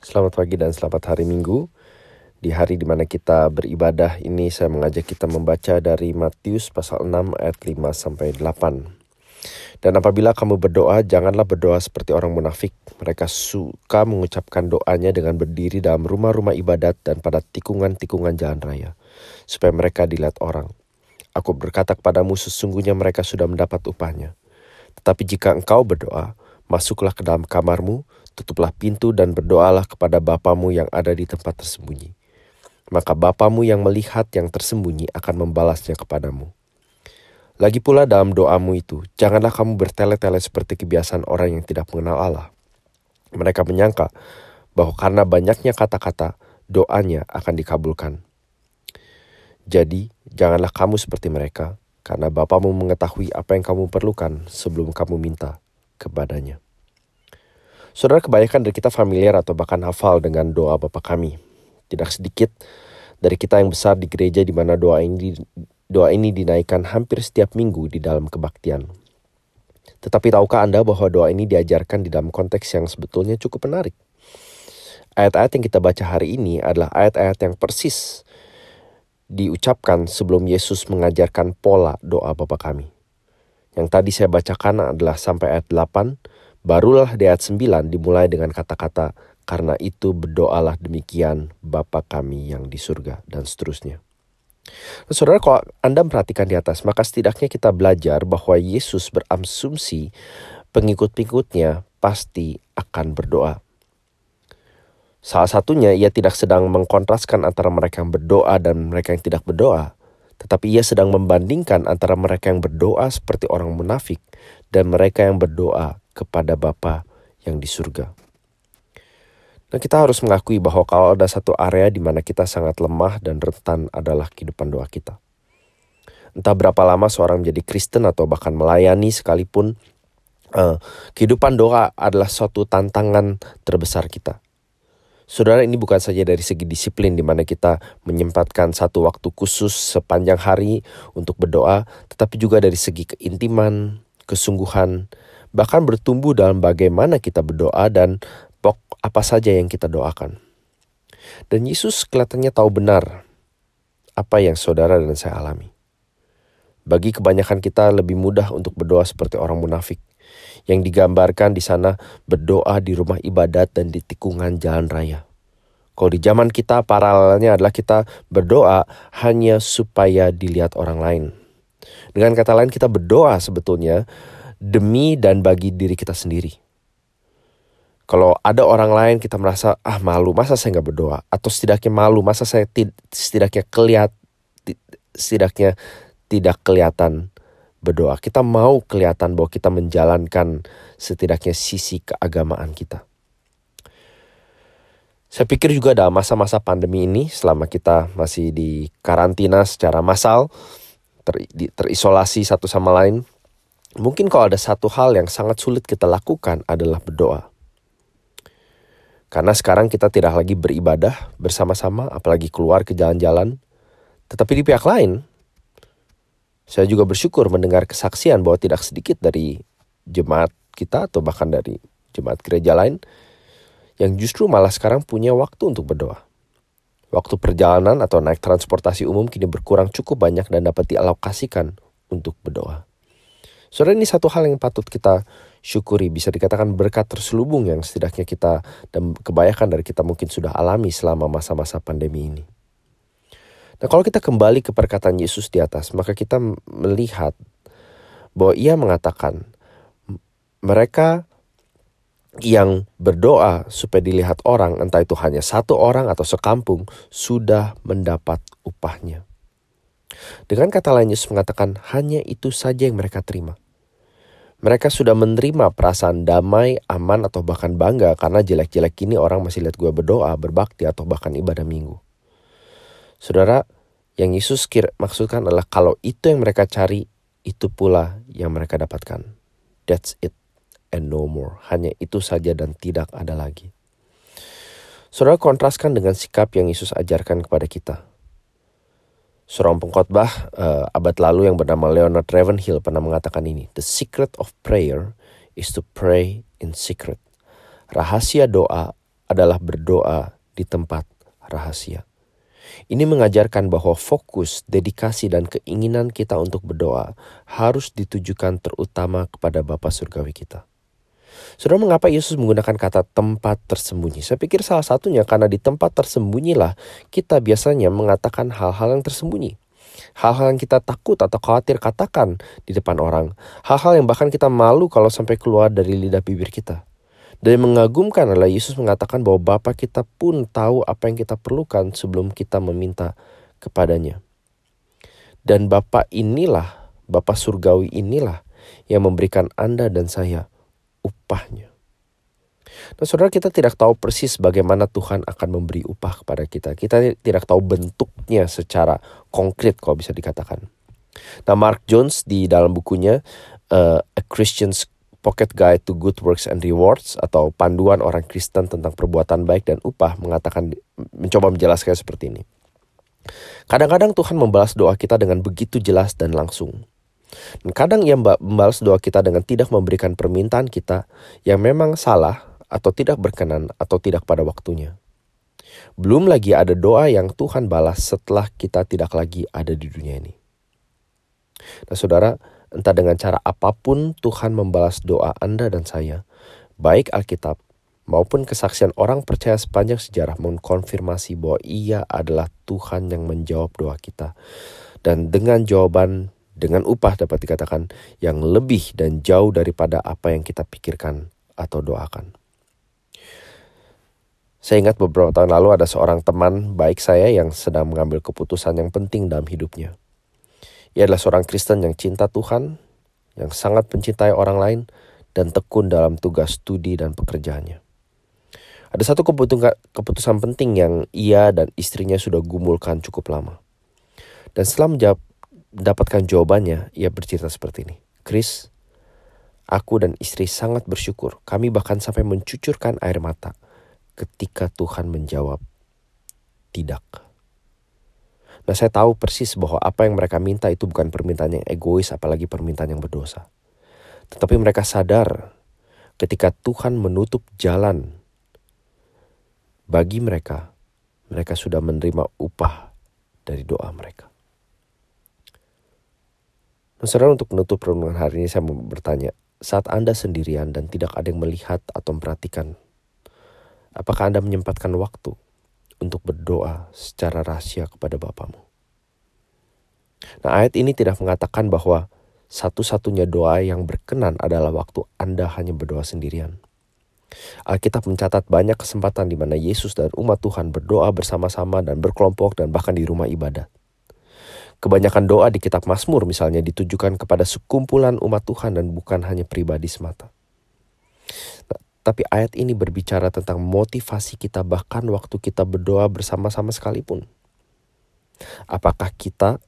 Selamat pagi dan selamat hari Minggu. Di hari di mana kita beribadah ini saya mengajak kita membaca dari Matius pasal 6 ayat 5 sampai 8. Dan apabila kamu berdoa, janganlah berdoa seperti orang munafik. Mereka suka mengucapkan doanya dengan berdiri dalam rumah-rumah ibadat dan pada tikungan-tikungan jalan raya, supaya mereka dilihat orang. Aku berkata kepadamu, sesungguhnya mereka sudah mendapat upahnya. Tetapi jika engkau berdoa, masuklah ke dalam kamarmu, tutuplah pintu dan berdoalah kepada Bapamu yang ada di tempat tersembunyi. Maka Bapamu yang melihat yang tersembunyi akan membalasnya kepadamu. Lagi pula dalam doamu itu, janganlah kamu bertele-tele seperti kebiasaan orang yang tidak mengenal Allah. Mereka menyangka bahwa karena banyaknya kata-kata, doanya akan dikabulkan. Jadi, janganlah kamu seperti mereka, karena Bapamu mengetahui apa yang kamu perlukan sebelum kamu minta kepadanya. Saudara kebanyakan dari kita familiar atau bahkan hafal dengan doa Bapa kami. Tidak sedikit dari kita yang besar di gereja di mana doa ini doa ini dinaikkan hampir setiap minggu di dalam kebaktian. Tetapi tahukah Anda bahwa doa ini diajarkan di dalam konteks yang sebetulnya cukup menarik? Ayat-ayat yang kita baca hari ini adalah ayat-ayat yang persis diucapkan sebelum Yesus mengajarkan pola doa Bapa kami. Yang tadi saya bacakan adalah sampai ayat 8, Barulah di ayat 9 dimulai dengan kata-kata, karena itu berdoalah demikian Bapa kami yang di surga, dan seterusnya. Nah, saudara, kalau Anda perhatikan di atas, maka setidaknya kita belajar bahwa Yesus berasumsi pengikut-pengikutnya pasti akan berdoa. Salah satunya, ia tidak sedang mengkontraskan antara mereka yang berdoa dan mereka yang tidak berdoa, tetapi ia sedang membandingkan antara mereka yang berdoa seperti orang munafik dan mereka yang berdoa kepada Bapa yang di surga. Nah kita harus mengakui bahwa kalau ada satu area di mana kita sangat lemah dan rentan adalah kehidupan doa kita. Entah berapa lama seorang menjadi Kristen atau bahkan melayani sekalipun, uh, kehidupan doa adalah suatu tantangan terbesar kita. Saudara ini bukan saja dari segi disiplin di mana kita menyempatkan satu waktu khusus sepanjang hari untuk berdoa, tetapi juga dari segi keintiman, kesungguhan, bahkan bertumbuh dalam bagaimana kita berdoa dan pok apa saja yang kita doakan. Dan Yesus kelihatannya tahu benar apa yang saudara dan saya alami. Bagi kebanyakan kita lebih mudah untuk berdoa seperti orang munafik yang digambarkan di sana berdoa di rumah ibadat dan di tikungan jalan raya. Kalau di zaman kita paralelnya adalah kita berdoa hanya supaya dilihat orang lain. Dengan kata lain kita berdoa sebetulnya demi dan bagi diri kita sendiri. Kalau ada orang lain kita merasa ah malu, masa saya nggak berdoa? Atau setidaknya malu, masa saya setidaknya kelihat, setidaknya tidak kelihatan berdoa. Kita mau kelihatan bahwa kita menjalankan setidaknya sisi keagamaan kita. Saya pikir juga dalam masa-masa pandemi ini, selama kita masih di karantina secara massal, ter, terisolasi satu sama lain, Mungkin kalau ada satu hal yang sangat sulit kita lakukan adalah berdoa. Karena sekarang kita tidak lagi beribadah bersama-sama, apalagi keluar ke jalan-jalan. Tetapi di pihak lain, saya juga bersyukur mendengar kesaksian bahwa tidak sedikit dari jemaat kita atau bahkan dari jemaat gereja lain yang justru malah sekarang punya waktu untuk berdoa. Waktu perjalanan atau naik transportasi umum kini berkurang cukup banyak dan dapat dialokasikan untuk berdoa. Saudara ini satu hal yang patut kita syukuri bisa dikatakan berkat terselubung yang setidaknya kita dan kebanyakan dari kita mungkin sudah alami selama masa-masa pandemi ini. Nah kalau kita kembali ke perkataan Yesus di atas maka kita melihat bahwa ia mengatakan mereka yang berdoa supaya dilihat orang entah itu hanya satu orang atau sekampung sudah mendapat upahnya. Dengan kata lain Yesus mengatakan hanya itu saja yang mereka terima. Mereka sudah menerima perasaan damai, aman, atau bahkan bangga karena jelek-jelek ini orang masih lihat gue berdoa, berbakti, atau bahkan ibadah minggu. Saudara, yang Yesus kira, maksudkan adalah kalau itu yang mereka cari, itu pula yang mereka dapatkan. That's it and no more. Hanya itu saja dan tidak ada lagi. Saudara kontraskan dengan sikap yang Yesus ajarkan kepada kita. Seorang pengkhotbah uh, abad lalu yang bernama Leonard Ravenhill pernah mengatakan ini, "The secret of prayer is to pray in secret." Rahasia doa adalah berdoa di tempat rahasia. Ini mengajarkan bahwa fokus, dedikasi, dan keinginan kita untuk berdoa harus ditujukan terutama kepada Bapa Surgawi kita. Saudara, mengapa Yesus menggunakan kata tempat tersembunyi? Saya pikir salah satunya karena di tempat tersembunyilah kita biasanya mengatakan hal-hal yang tersembunyi. Hal-hal yang kita takut atau khawatir katakan di depan orang. Hal-hal yang bahkan kita malu kalau sampai keluar dari lidah bibir kita. Dan yang mengagumkan adalah Yesus mengatakan bahwa Bapa kita pun tahu apa yang kita perlukan sebelum kita meminta kepadanya. Dan Bapa inilah, Bapa surgawi inilah yang memberikan Anda dan saya upahnya. Nah saudara kita tidak tahu persis bagaimana Tuhan akan memberi upah kepada kita. Kita tidak tahu bentuknya secara konkret kalau bisa dikatakan. Nah Mark Jones di dalam bukunya uh, A Christian's Pocket Guide to Good Works and Rewards atau panduan orang Kristen tentang perbuatan baik dan upah mengatakan mencoba menjelaskan seperti ini. Kadang-kadang Tuhan membalas doa kita dengan begitu jelas dan langsung. Dan kadang ia membalas doa kita dengan tidak memberikan permintaan kita yang memang salah atau tidak berkenan atau tidak pada waktunya. Belum lagi ada doa yang Tuhan balas setelah kita tidak lagi ada di dunia ini. Nah saudara, Entah dengan cara apa pun Tuhan membalas doa Anda dan saya, baik Alkitab maupun kesaksian orang percaya sepanjang sejarah mengkonfirmasi bahwa ia adalah Tuhan yang menjawab doa kita. Dan dengan jawaban, dengan upah dapat dikatakan yang lebih dan jauh daripada apa yang kita pikirkan atau doakan. Saya ingat beberapa tahun lalu ada seorang teman baik saya yang sedang mengambil keputusan yang penting dalam hidupnya. Ia adalah seorang Kristen yang cinta Tuhan, yang sangat mencintai orang lain, dan tekun dalam tugas studi dan pekerjaannya. Ada satu keputusan penting yang ia dan istrinya sudah gumulkan cukup lama. Dan setelah menjawab, mendapatkan jawabannya, ia bercerita seperti ini. Chris, aku dan istri sangat bersyukur. Kami bahkan sampai mencucurkan air mata ketika Tuhan menjawab tidak. Nah saya tahu persis bahwa apa yang mereka minta itu bukan permintaan yang egois apalagi permintaan yang berdosa. Tetapi mereka sadar ketika Tuhan menutup jalan bagi mereka, mereka sudah menerima upah dari doa mereka. Saudara untuk menutup renungan hari ini saya mau bertanya, saat Anda sendirian dan tidak ada yang melihat atau memperhatikan, apakah Anda menyempatkan waktu untuk berdoa secara rahasia kepada Bapamu. Nah ayat ini tidak mengatakan bahwa satu-satunya doa yang berkenan adalah waktu Anda hanya berdoa sendirian. Alkitab mencatat banyak kesempatan di mana Yesus dan umat Tuhan berdoa bersama-sama dan berkelompok dan bahkan di rumah ibadat. Kebanyakan doa di kitab Mazmur misalnya ditujukan kepada sekumpulan umat Tuhan dan bukan hanya pribadi semata. Tapi ayat ini berbicara tentang motivasi kita bahkan waktu kita berdoa bersama-sama sekalipun. Apakah kita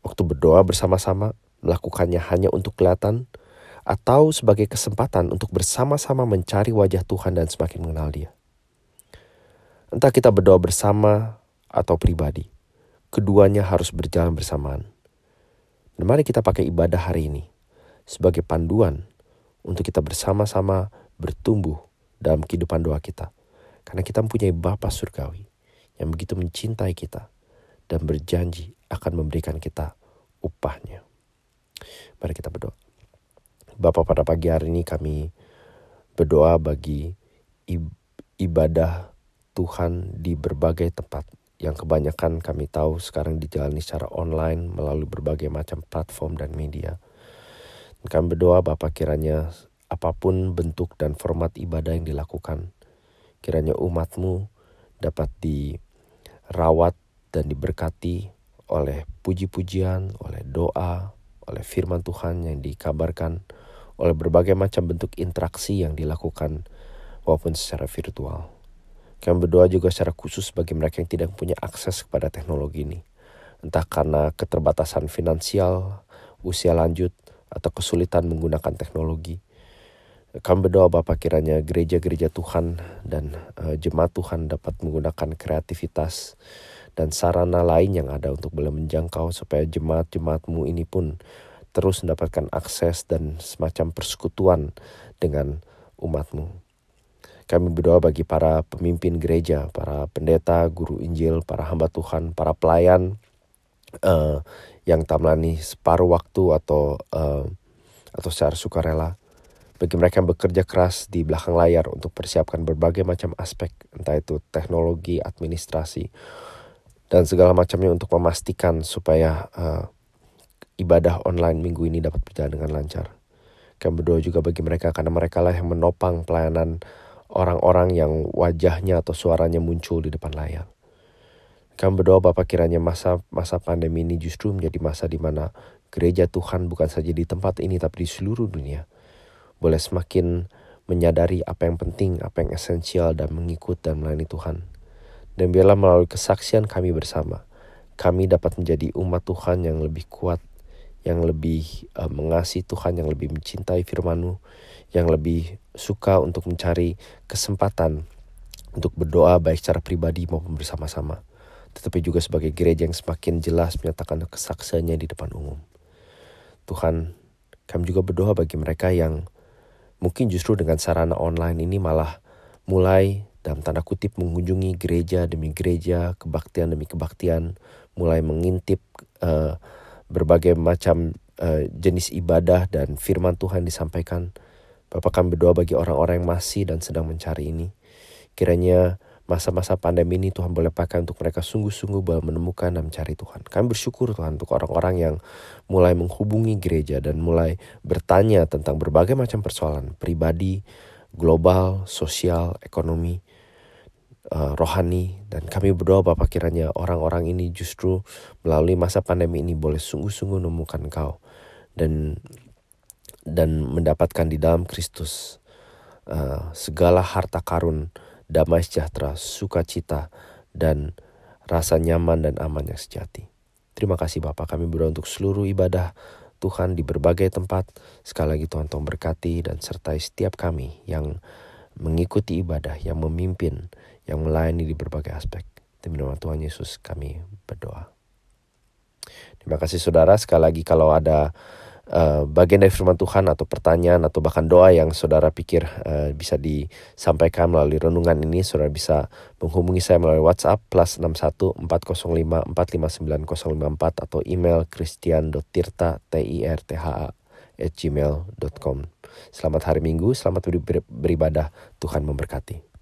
waktu berdoa bersama-sama melakukannya hanya untuk kelihatan atau sebagai kesempatan untuk bersama-sama mencari wajah Tuhan dan semakin mengenal Dia? Entah kita berdoa bersama atau pribadi, keduanya harus berjalan bersamaan. Dan mari kita pakai ibadah hari ini sebagai panduan untuk kita bersama-sama bertumbuh dalam kehidupan doa kita. Karena kita mempunyai Bapa Surgawi yang begitu mencintai kita dan berjanji akan memberikan kita upahnya. Mari kita berdoa. Bapa pada pagi hari ini kami berdoa bagi ibadah Tuhan di berbagai tempat yang kebanyakan kami tahu sekarang dijalani secara online melalui berbagai macam platform dan media. Kami berdoa Bapak kiranya apa pun bentuk dan format ibadah yang dilakukan, kiranya umatmu dapat dirawat dan diberkati oleh puji-pujian, oleh doa, oleh firman Tuhan yang dikabarkan, oleh berbagai macam bentuk interaksi yang dilakukan walaupun secara virtual. Kami berdoa juga secara khusus bagi mereka yang tidak punya akses kepada teknologi ini. Entah karena keterbatasan finansial, usia lanjut, atau kesulitan menggunakan teknologi. Kami berdoa Bapak kiranya gereja-gereja Tuhan dan uh, jemaat Tuhan dapat menggunakan kreativitas dan sarana lain yang ada untuk boleh menjangkau supaya jemaat-jemaatmu ini pun terus mendapatkan akses dan semacam persekutuan dengan umatmu. Kami berdoa bagi para pemimpin gereja, para pendeta, guru Injil, para hamba Tuhan, para pelayan uh, yang tamlani separuh waktu atau uh, atau secara sukarela. Bagi mereka yang bekerja keras di belakang layar untuk persiapkan berbagai macam aspek, entah itu teknologi, administrasi, dan segala macamnya untuk memastikan supaya uh, ibadah online minggu ini dapat berjalan dengan lancar. Kami berdoa juga bagi mereka karena mereka lah yang menopang pelayanan orang-orang yang wajahnya atau suaranya muncul di depan layar. Kami berdoa Bapak kiranya masa masa pandemi ini justru menjadi masa di mana gereja Tuhan bukan saja di tempat ini tapi di seluruh dunia boleh semakin menyadari apa yang penting, apa yang esensial dan mengikut dan melayani Tuhan. Dan biarlah melalui kesaksian kami bersama, kami dapat menjadi umat Tuhan yang lebih kuat, yang lebih uh, mengasihi Tuhan, yang lebih mencintai firman-Mu, yang lebih suka untuk mencari kesempatan untuk berdoa baik secara pribadi maupun bersama-sama. Tetapi juga sebagai gereja yang semakin jelas menyatakan kesaksiannya di depan umum. Tuhan, kami juga berdoa bagi mereka yang mungkin justru dengan sarana online ini malah mulai dalam tanda kutip mengunjungi gereja demi gereja, kebaktian demi kebaktian, mulai mengintip uh, berbagai macam uh, jenis ibadah dan firman Tuhan disampaikan Bapak kami berdoa bagi orang-orang yang masih dan sedang mencari ini. Kiranya masa-masa pandemi ini Tuhan boleh pakai untuk mereka sungguh-sungguh menemukan dan mencari Tuhan. Kami bersyukur Tuhan untuk orang-orang yang mulai menghubungi gereja dan mulai bertanya tentang berbagai macam persoalan pribadi, global, sosial, ekonomi, uh, rohani. Dan kami berdoa Bapak kiranya orang-orang ini justru melalui masa pandemi ini boleh sungguh-sungguh menemukan Engkau. Dan dan mendapatkan di dalam Kristus uh, segala harta karun, damai sejahtera, sukacita, dan rasa nyaman dan aman yang sejati. Terima kasih Bapak kami berdoa untuk seluruh ibadah Tuhan di berbagai tempat. Sekali lagi Tuhan Tuhan berkati dan sertai setiap kami yang mengikuti ibadah, yang memimpin, yang melayani di berbagai aspek. Demi nama Tuhan Yesus kami berdoa. Terima kasih saudara. Sekali lagi kalau ada uh, bagian dari firman Tuhan atau pertanyaan atau bahkan doa yang saudara pikir uh, bisa disampaikan melalui renungan ini, saudara bisa menghubungi saya melalui WhatsApp plus 61 405 459 atau email christian.tirta t i r t h a at gmail.com. Selamat hari Minggu, selamat beribadah, Tuhan memberkati.